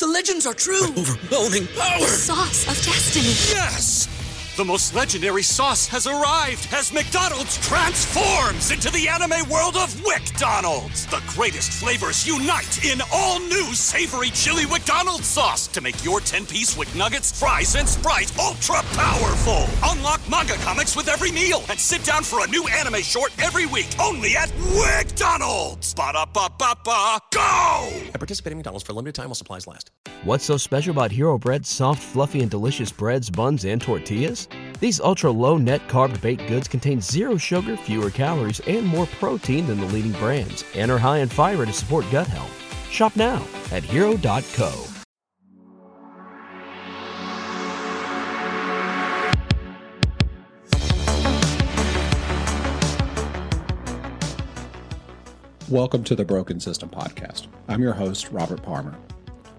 The legends are true. Overwhelming power! Sauce of destiny. Yes! The most legendary sauce has arrived as McDonald's transforms into the anime world of WickDonald's. The greatest flavors unite in all new savory chili McDonald's sauce to make your 10-piece Wick Nuggets, fries, and Sprite ultra powerful. Unlock manga comics with every meal and sit down for a new anime short every week only at WickDonald's. Ba-da-ba-ba-ba, go! At participating McDonald's for a limited time while supplies last. What's so special about Hero Bread's soft, fluffy, and delicious breads, buns, and tortillas? These ultra low net carb baked goods contain zero sugar, fewer calories, and more protein than the leading brands, and are high in fiber to support gut health. Shop now at hero.co. Welcome to the Broken System Podcast. I'm your host, Robert Palmer.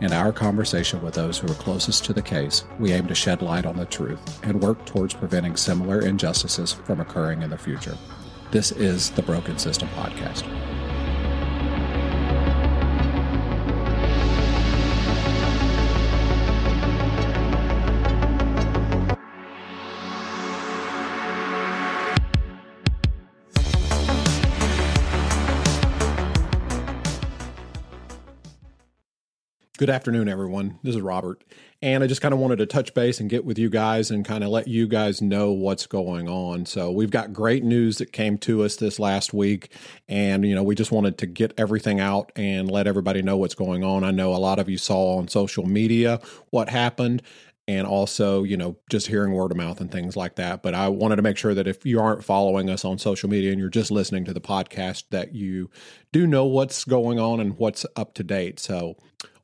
and our conversation with those who are closest to the case, we aim to shed light on the truth and work towards preventing similar injustices from occurring in the future. This is the Broken System Podcast. Good afternoon, everyone. This is Robert. And I just kind of wanted to touch base and get with you guys and kind of let you guys know what's going on. So, we've got great news that came to us this last week. And, you know, we just wanted to get everything out and let everybody know what's going on. I know a lot of you saw on social media what happened and also, you know, just hearing word of mouth and things like that. But I wanted to make sure that if you aren't following us on social media and you're just listening to the podcast, that you do know what's going on and what's up to date. So,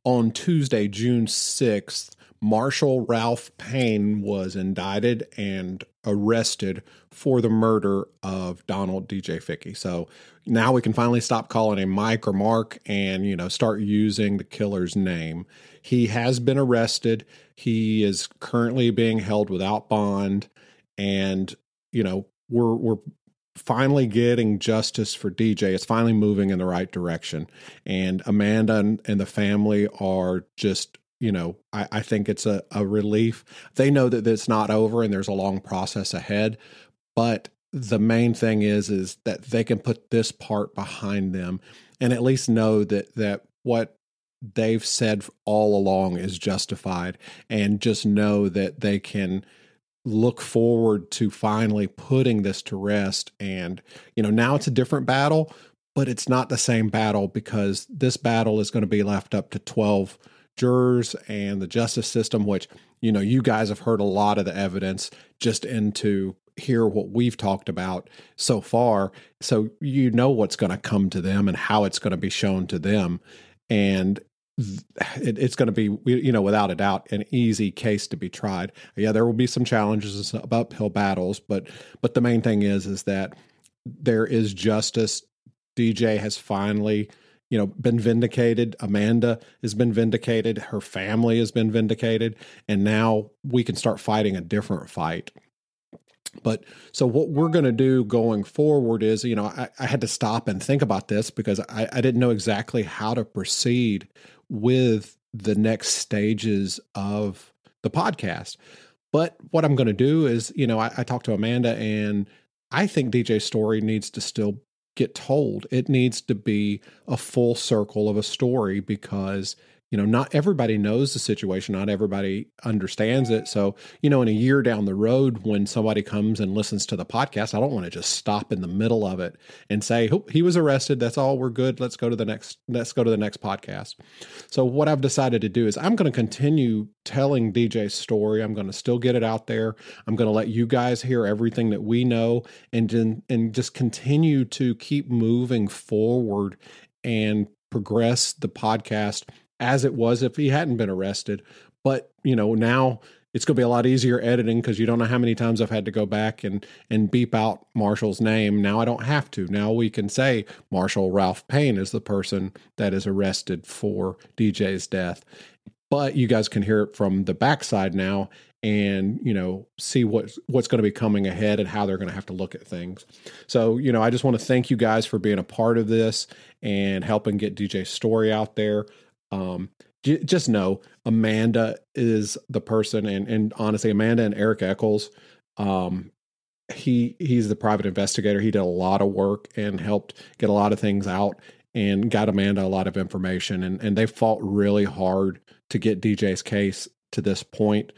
on Tuesday, June 6th, Marshall Ralph Payne was indicted and arrested for the murder of Donald DJ Fickey. So now we can finally stop calling him Mike or Mark and, you know, start using the killer's name. He has been arrested. He is currently being held without bond. And, you know, we're, we're finally getting justice for DJ. It's finally moving in the right direction. And Amanda and, and the family are just, you know, I, I think it's a, a relief. They know that it's not over and there's a long process ahead. But the main thing is is that they can put this part behind them and at least know that that what they've said all along is justified and just know that they can look forward to finally putting this to rest. And, you know, now it's a different battle, but it's not the same battle because this battle is going to be left up to 12 jurors and the justice system, which, you know, you guys have heard a lot of the evidence just into hear what we've talked about so far. So you know what's going to come to them and how it's going to be shown to them. And it, it's going to be, you know, without a doubt, an easy case to be tried. Yeah, there will be some challenges, some uphill battles, but but the main thing is is that there is justice. DJ has finally, you know, been vindicated. Amanda has been vindicated. Her family has been vindicated, and now we can start fighting a different fight. But so what we're going to do going forward is, you know, I, I, had to stop and think about this because I, I didn't know exactly how to proceed with the next stages of the podcast. But what I'm going to do is, you know, I, I talked to Amanda and I think DJ's story needs to still get told. It needs to be a full circle of a story because you know, not everybody knows the situation, not everybody understands it. So, you know, in a year down the road, when somebody comes and listens to the podcast, I don't want to just stop in the middle of it and say, oh, he was arrested. That's all. We're good. Let's go to the next, let's go to the next podcast. So, what I've decided to do is I'm going to continue telling DJ's story. I'm going to still get it out there. I'm going to let you guys hear everything that we know and, and just continue to keep moving forward and progress the podcast as it was if he hadn't been arrested. But you know, now it's going to be a lot easier editing because you don't know how many times I've had to go back and and beep out Marshall's name. Now I don't have to. Now we can say Marshall Ralph Payne is the person that is arrested for DJ's death. But you guys can hear it from the backside now and you know see what what's going to be coming ahead and how they're going to have to look at things. So you know I just want to thank you guys for being a part of this and helping get DJ's story out there. Um, just know Amanda is the person, and and honestly, Amanda and Eric Eccles, um, he he's the private investigator. He did a lot of work and helped get a lot of things out, and got Amanda a lot of information, and and they fought really hard to get DJ's case to this point.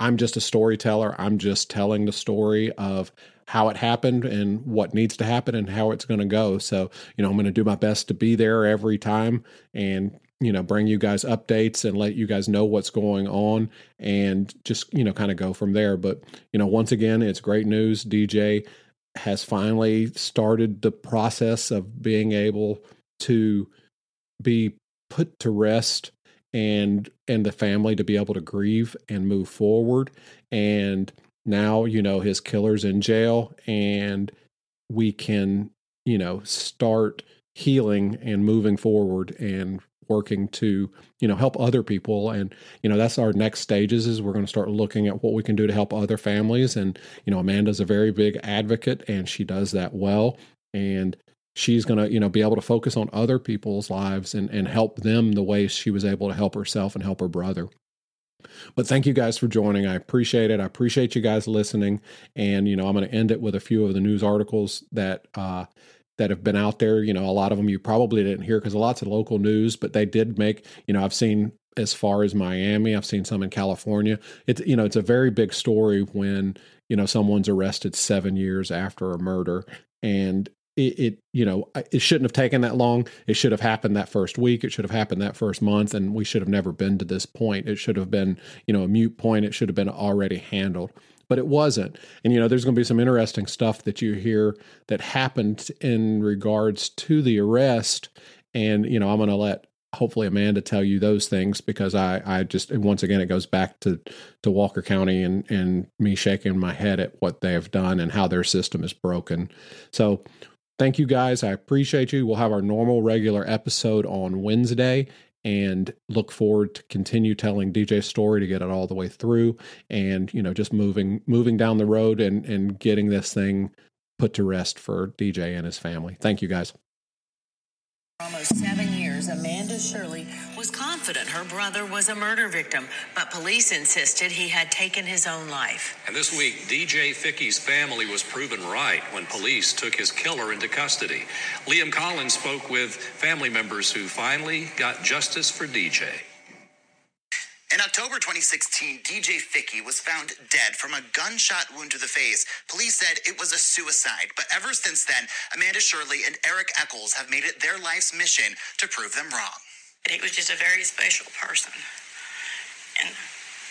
I'm just a storyteller. I'm just telling the story of how it happened and what needs to happen and how it's going to go. So, you know, I'm going to do my best to be there every time and you know bring you guys updates and let you guys know what's going on and just you know kind of go from there. But you know once again it's great news. Dj has finally started the process of being able to be put to rest and and the family to be able to grieve and move forward. And now you know his killer's in jail and we can you know start healing and moving forward and working to you know help other people and you know that's our next stages is we're going to start looking at what we can do to help other families and you know amanda's a very big advocate and she does that well and she's going to you know be able to focus on other people's lives and and help them the way she was able to help herself and help her brother but thank you guys for joining. I appreciate it. I appreciate you guys listening. And, you know, I'm going to end it with a few of the news articles that uh, that have been out there. You know, a lot of them you probably didn't hear because lots of local news, but they did make, you know, I've seen as far as Miami, I've seen some in California. It's, you know, it's a very big story when, you know, someone's arrested seven years after a murder. And it, it, you know it shouldn't have taken that long it should have happened that first week it should have happened that first month and we should have never been to this point it should have been you know a mute point it should have been already handled but it wasn't. And you know, there's going to be some interesting stuff that you hear that happened in regards to the arrest. And you know, I'm going to let hopefully Amanda tell you those things because I I just once again it goes back to to Walker County and and me shaking my head at what they have done and how their system is broken. So thank you guys. I appreciate you. We'll have our normal regular episode on Wednesday and look forward to continue telling DJ's story to get it all the way through and you know just moving moving down the road and and getting this thing put to rest for DJ and his family. Thank you guys. Almost seven years, Amanda Shirley confident her brother was a murder victim, but police insisted he had taken his own life. And this week, DJ Fickey's family was proven right when police took his killer into custody. Liam Collins spoke with family members who finally got justice for DJ. In October 2016, DJ Fickey was found dead from a gunshot wound to the face. Police said it was a suicide, but ever since then, Amanda Shirley and Eric Eccles have made it their life's mission to prove them wrong. He was just a very special person, and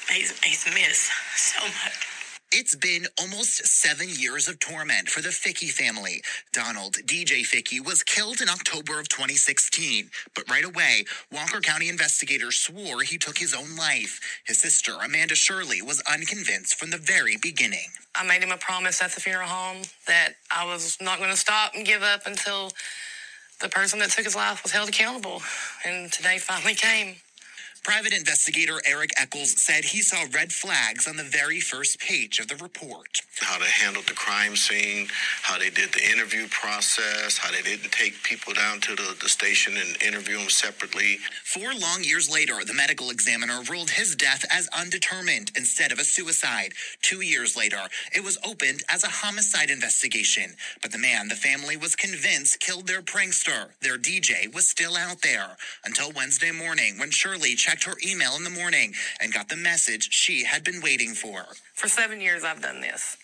he's, he's missed so much. It's been almost seven years of torment for the Fickey family. Donald DJ Fickey was killed in October of 2016, but right away, Walker County investigators swore he took his own life. His sister, Amanda Shirley, was unconvinced from the very beginning. I made him a promise at the funeral home that I was not going to stop and give up until the person that took his life was held accountable. And today finally came. Private investigator Eric Eccles said he saw red flags on the very first page of the report. How they handled the crime scene, how they did the interview process, how they didn't take people down to the, the station and interview them separately. Four long years later, the medical examiner ruled his death as undetermined instead of a suicide. Two years later, it was opened as a homicide investigation. But the man the family was convinced killed their prankster, their DJ, was still out there until Wednesday morning when Shirley checked checked her email in the morning and got the message she had been waiting for. For seven years, I've done this.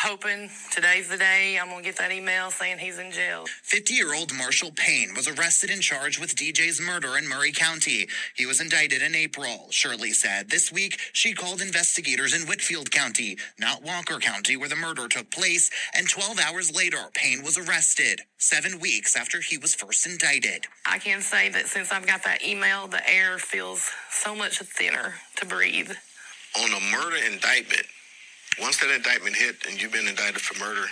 Hoping today's the day I'm going to get that email saying he's in jail. 50 year old Marshall Payne was arrested and charged with DJ's murder in Murray County. He was indicted in April. Shirley said this week she called investigators in Whitfield County, not Walker County, where the murder took place, and 12 hours later, Payne was arrested, seven weeks after he was first indicted. I can say that since I've got that email, the air feels so much thinner to breathe. on a murder indictment, once that indictment hit and you've been indicted for murder,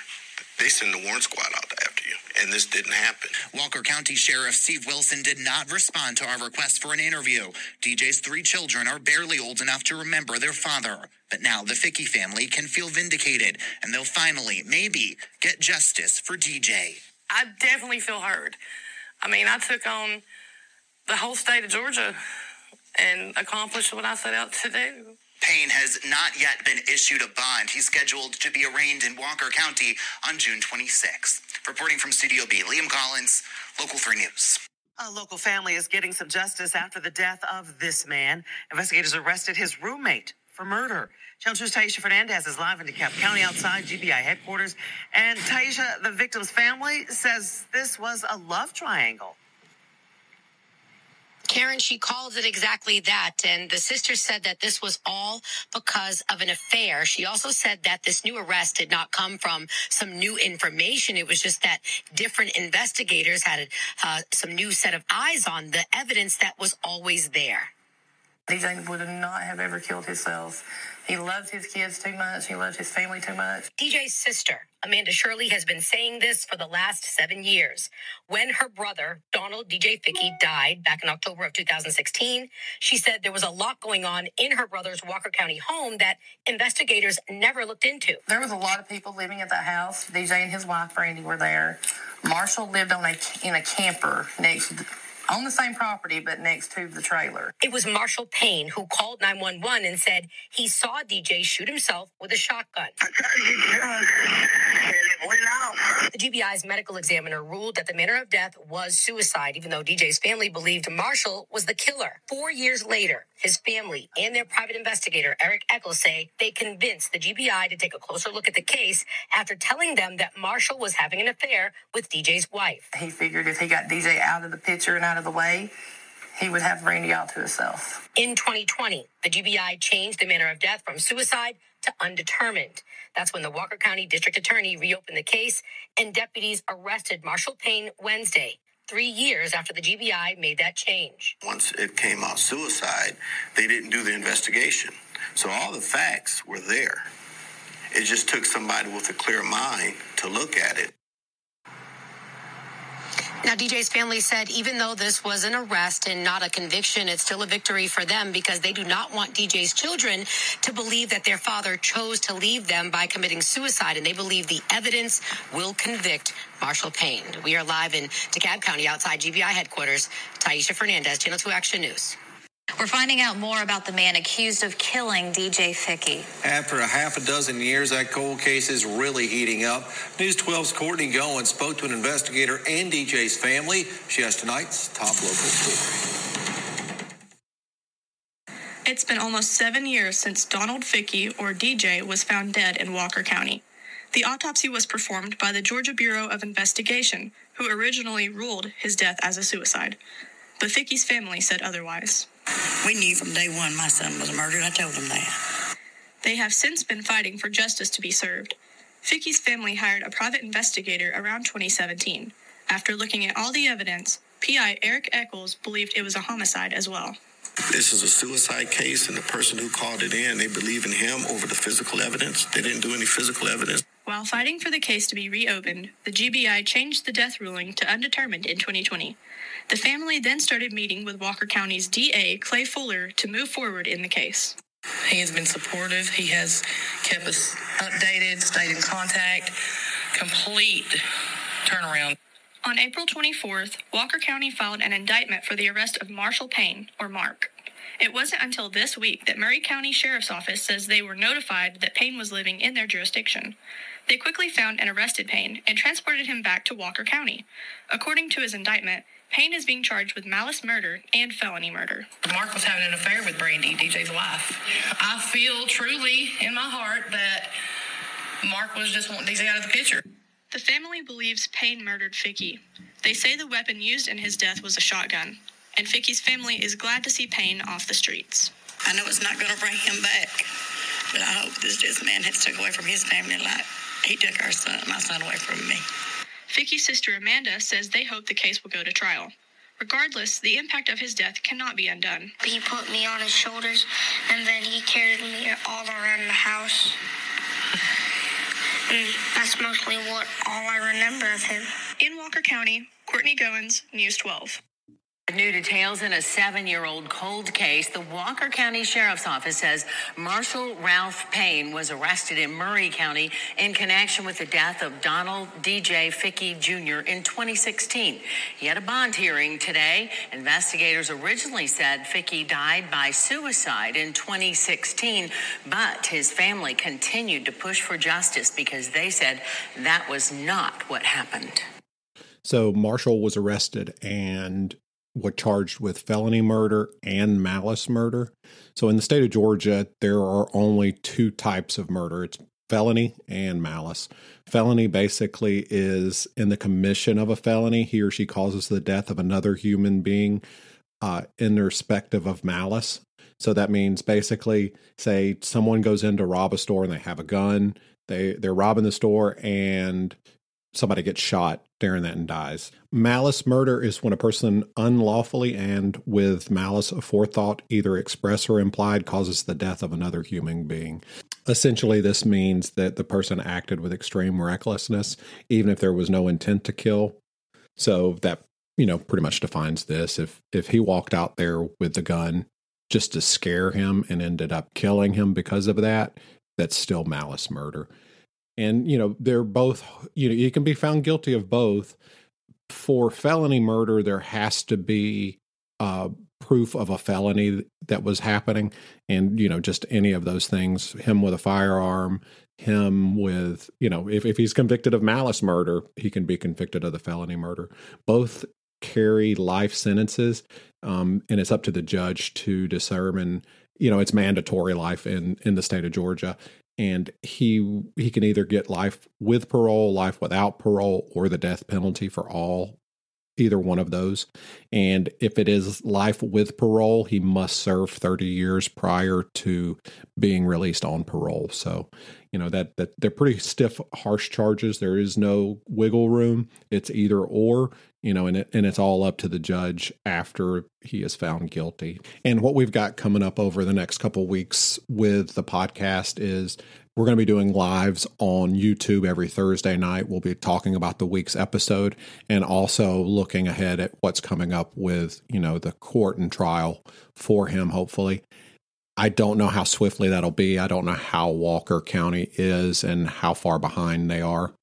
they send the warrant squad out after you. And this didn't happen. Walker County Sheriff Steve Wilson did not respond to our request for an interview. DJ's three children are barely old enough to remember their father. But now the Fickey family can feel vindicated and they'll finally, maybe, get justice for DJ. I definitely feel heard. I mean, I took on the whole state of Georgia and accomplished what I set out to do. Payne has not yet been issued a bond. He's scheduled to be arraigned in Walker County on June 26th. Reporting from Studio B, Liam Collins, Local 3 News. A local family is getting some justice after the death of this man. Investigators arrested his roommate for murder. Channel 2's Taisha Fernandez is live in DeKalb County outside GBI headquarters. And Taisha, the victim's family says this was a love triangle. Karen, she calls it exactly that. And the sister said that this was all because of an affair. She also said that this new arrest did not come from some new information. It was just that different investigators had uh, some new set of eyes on the evidence that was always there. DJ would not have ever killed himself. He loves his kids too much. He loves his family too much. DJ's sister, Amanda Shirley, has been saying this for the last seven years. When her brother, Donald DJ Fickey, died back in October of 2016, she said there was a lot going on in her brother's Walker County home that investigators never looked into. There was a lot of people living at that house. DJ and his wife Brandy were there. Marshall lived on a in a camper next on the same property, but next to the trailer. It was Marshall Payne who called 911 and said he saw DJ shoot himself with a shotgun. The GBI's medical examiner ruled that the manner of death was suicide, even though DJ's family believed Marshall was the killer. Four years later, his family and their private investigator, Eric Eccles, say they convinced the GBI to take a closer look at the case after telling them that Marshall was having an affair with DJ's wife. He figured if he got DJ out of the picture and out of the way, he would have Brandy all to himself. In 2020, the GBI changed the manner of death from suicide to undetermined. That's when the Walker County District Attorney reopened the case and deputies arrested Marshall Payne Wednesday, three years after the GBI made that change. Once it came out suicide, they didn't do the investigation. So all the facts were there. It just took somebody with a clear mind to look at it. Now, DJ's family said even though this was an arrest and not a conviction, it's still a victory for them because they do not want DJ's children to believe that their father chose to leave them by committing suicide, and they believe the evidence will convict Marshall Payne. We are live in DeKalb County outside GBI headquarters. Taisha Fernandez, Channel 2 Action News. We're finding out more about the man accused of killing DJ Fickey. After a half a dozen years, that cold case is really heating up. News 12's Courtney Goins spoke to an investigator and DJ's family. She has tonight's top local story. It's been almost seven years since Donald Fickey, or DJ, was found dead in Walker County. The autopsy was performed by the Georgia Bureau of Investigation, who originally ruled his death as a suicide. But Fickey's family said otherwise. We knew from day one my son was murdered. I told them that. They have since been fighting for justice to be served. Fickey's family hired a private investigator around 2017. After looking at all the evidence, PI Eric Eccles believed it was a homicide as well. This is a suicide case, and the person who called it in, they believe in him over the physical evidence. They didn't do any physical evidence. While fighting for the case to be reopened, the GBI changed the death ruling to undetermined in 2020. The family then started meeting with Walker County's DA, Clay Fuller, to move forward in the case. He has been supportive. He has kept us updated, stayed in contact. Complete turnaround. On April 24th, Walker County filed an indictment for the arrest of Marshall Payne, or Mark. It wasn't until this week that Murray County Sheriff's Office says they were notified that Payne was living in their jurisdiction. They quickly found and arrested Payne and transported him back to Walker County. According to his indictment, Payne is being charged with malice murder and felony murder. Mark was having an affair with Brandy, DJ's wife. I feel truly in my heart that Mark was just wanting DJ out of the picture. The family believes Payne murdered Fickey. They say the weapon used in his death was a shotgun, and Fickey's family is glad to see Payne off the streets. I know it's not going to bring him back, but I hope this, this man has took away from his family like he took our son, my son away from me. Fickey's sister Amanda says they hope the case will go to trial. Regardless, the impact of his death cannot be undone. He put me on his shoulders and then he carried me all around the house. And that's mostly what all I remember of him. In Walker County, Courtney Goins, News 12. New details in a seven year old cold case. The Walker County Sheriff's Office says Marshall Ralph Payne was arrested in Murray County in connection with the death of Donald DJ Fickey Jr. in 2016. He had a bond hearing today. Investigators originally said Fickey died by suicide in 2016, but his family continued to push for justice because they said that was not what happened. So Marshall was arrested and was charged with felony murder and malice murder. So in the state of Georgia, there are only two types of murder. It's felony and malice. Felony basically is in the commission of a felony. He or she causes the death of another human being uh, in respective of malice. So that means basically, say someone goes in to rob a store and they have a gun. They they're robbing the store and somebody gets shot during that and dies. Malice murder is when a person unlawfully and with malice aforethought, either express or implied, causes the death of another human being. Essentially, this means that the person acted with extreme recklessness, even if there was no intent to kill. So that you know pretty much defines this. If if he walked out there with the gun just to scare him and ended up killing him because of that, that's still malice murder and you know they're both you know you can be found guilty of both. For felony murder there has to be uh, proof of a felony that was happening. And you know just any of those things him with a firearm him with you know if, if he's convicted of malice murder he can be convicted of the felony murder. Both carry life sentences um, and it's up to the judge to determine you know it's mandatory life in in the state of georgia and he he can either get life with parole, life without parole, or the death penalty for all either one of those. And if it is life with parole, he must serve 30 years prior to being released on parole. So, you know, that that they're pretty stiff harsh charges. There is no wiggle room. It's either or, you know, and it, and it's all up to the judge after he is found guilty. And what we've got coming up over the next couple weeks with the podcast is we're going to be doing lives on YouTube every Thursday night. We'll be talking about the week's episode and also looking ahead at what's coming up with, you know, the court and trial for him, hopefully. I don't know how swiftly that'll be. I don't know how Walker County is and how far behind they are.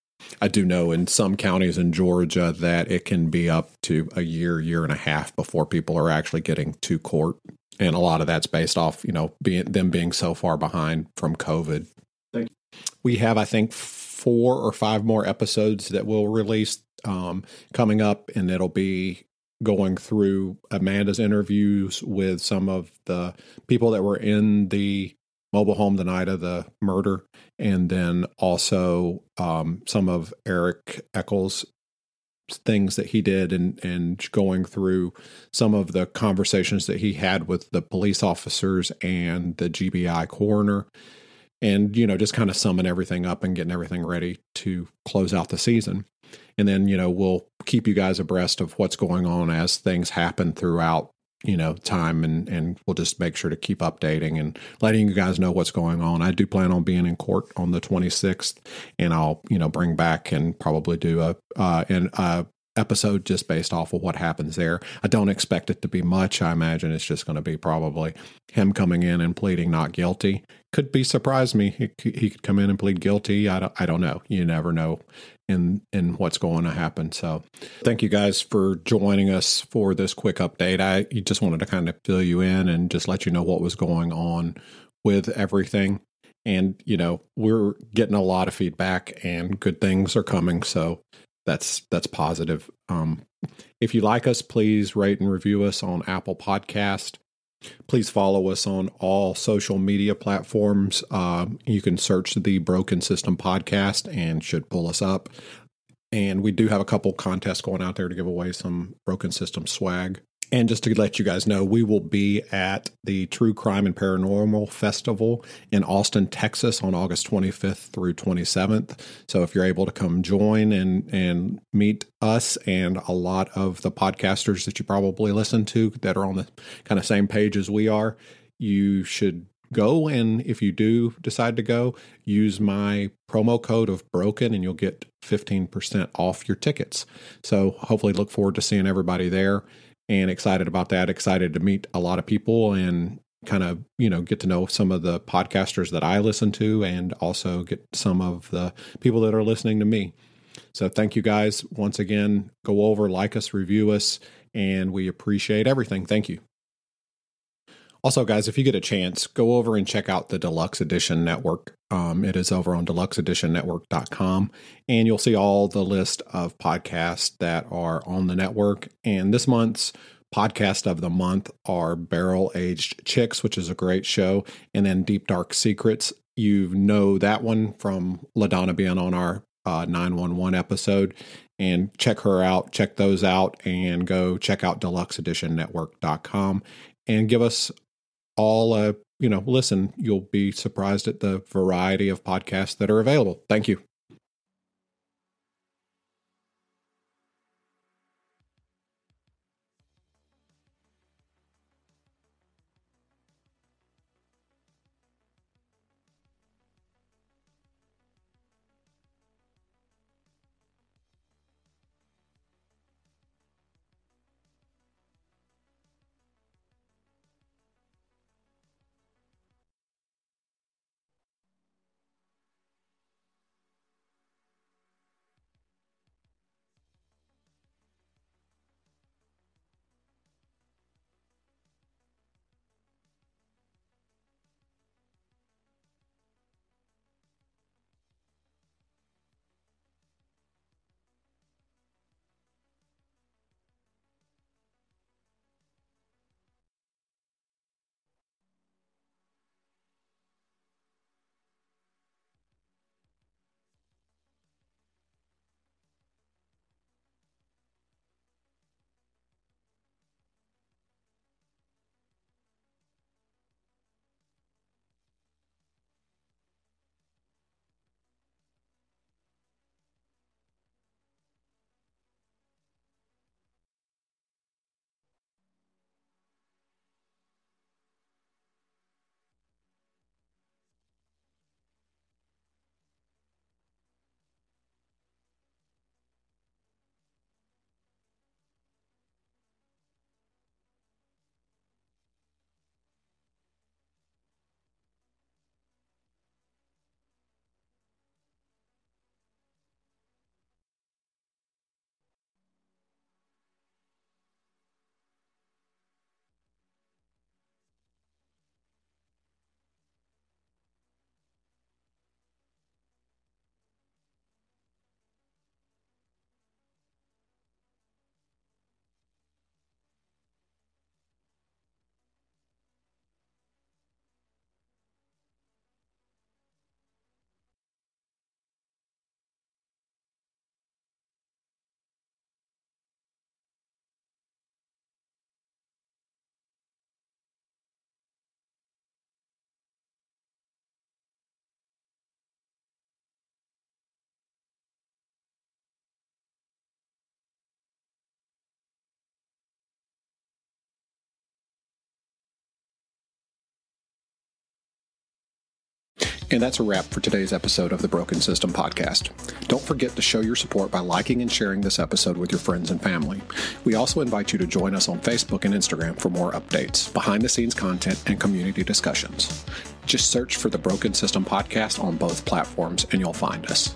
I do know in some counties in Georgia that it can be up to a year, year and a half before people are actually getting to court. And a lot of that's based off, you know, being them being so far behind from COVID. We have, I think, four or five more episodes that we'll release um, coming up, and it'll be going through Amanda's interviews with some of the people that were in the mobile home the night of the murder, and then also um, some of Eric Eccles' things that he did and and going through some of the conversations that he had with the police officers and the GBI coroner and you know just kind of summing everything up and getting everything ready to close out the season and then you know we'll keep you guys abreast of what's going on as things happen throughout you know time and and we'll just make sure to keep updating and letting you guys know what's going on i do plan on being in court on the 26th and i'll you know bring back and probably do a uh an uh episode just based off of what happens there. I don't expect it to be much. I imagine it's just going to be probably him coming in and pleading not guilty. Could be surprise me. He, could come in and plead guilty. I don't, I don't know. You never know in in what's going to happen. So, thank you guys for joining us for this quick update. I just wanted to kind of fill you in and just let you know what was going on with everything. And you know, we're getting a lot of feedback, and good things are coming. So that's that's positive. Um, if you like us, please rate and review us on Apple Podcast. Please follow us on all social media platforms. Uh, you can search the Broken System Podcast and should pull us up. And we do have a couple contests going out there to give away some Broken System swag. And just to let you guys know, we will be at the True Crime and Paranormal Festival in Austin, Texas on August 25th through 27th. So if you're able to come join and, and meet us and a lot of the podcasters that you probably listen to that are on the kind of same page as we are, you should go. And if you do decide to go use my promo code of broken and you'll get 15% off your tickets. So hopefully look forward to seeing everybody there and excited about that excited to meet a lot of people and kind of you know get to know some of the podcasters that i listen to and also get some of the people that are listening to me. So thank you guys. Once again go over like us review us and we appreciate everything. Thank you also, guys, if you get a chance, go over and check out the Deluxe Edition Network. Um, it is over on deluxeeditionnetwork.com, and you'll see all the list of podcasts that are on the network. And this month's podcast of the month are Barrel Aged Chicks, which is a great show, and then Deep Dark Secrets. You know that one from LaDonna being on our uh, 911 episode and check her out check those out and go check out deluxeeditionnetwork.com and give us all uh, you know listen you'll be surprised at the variety of podcasts that are available. Thank you And that's a wrap for today's episode of the Broken System Podcast. Don't forget to show your support by liking and sharing this episode with your friends and family. We also invite you to join us on Facebook and Instagram for more updates, behind the scenes content, and community discussions. Just search for the Broken System Podcast on both platforms and you'll find us.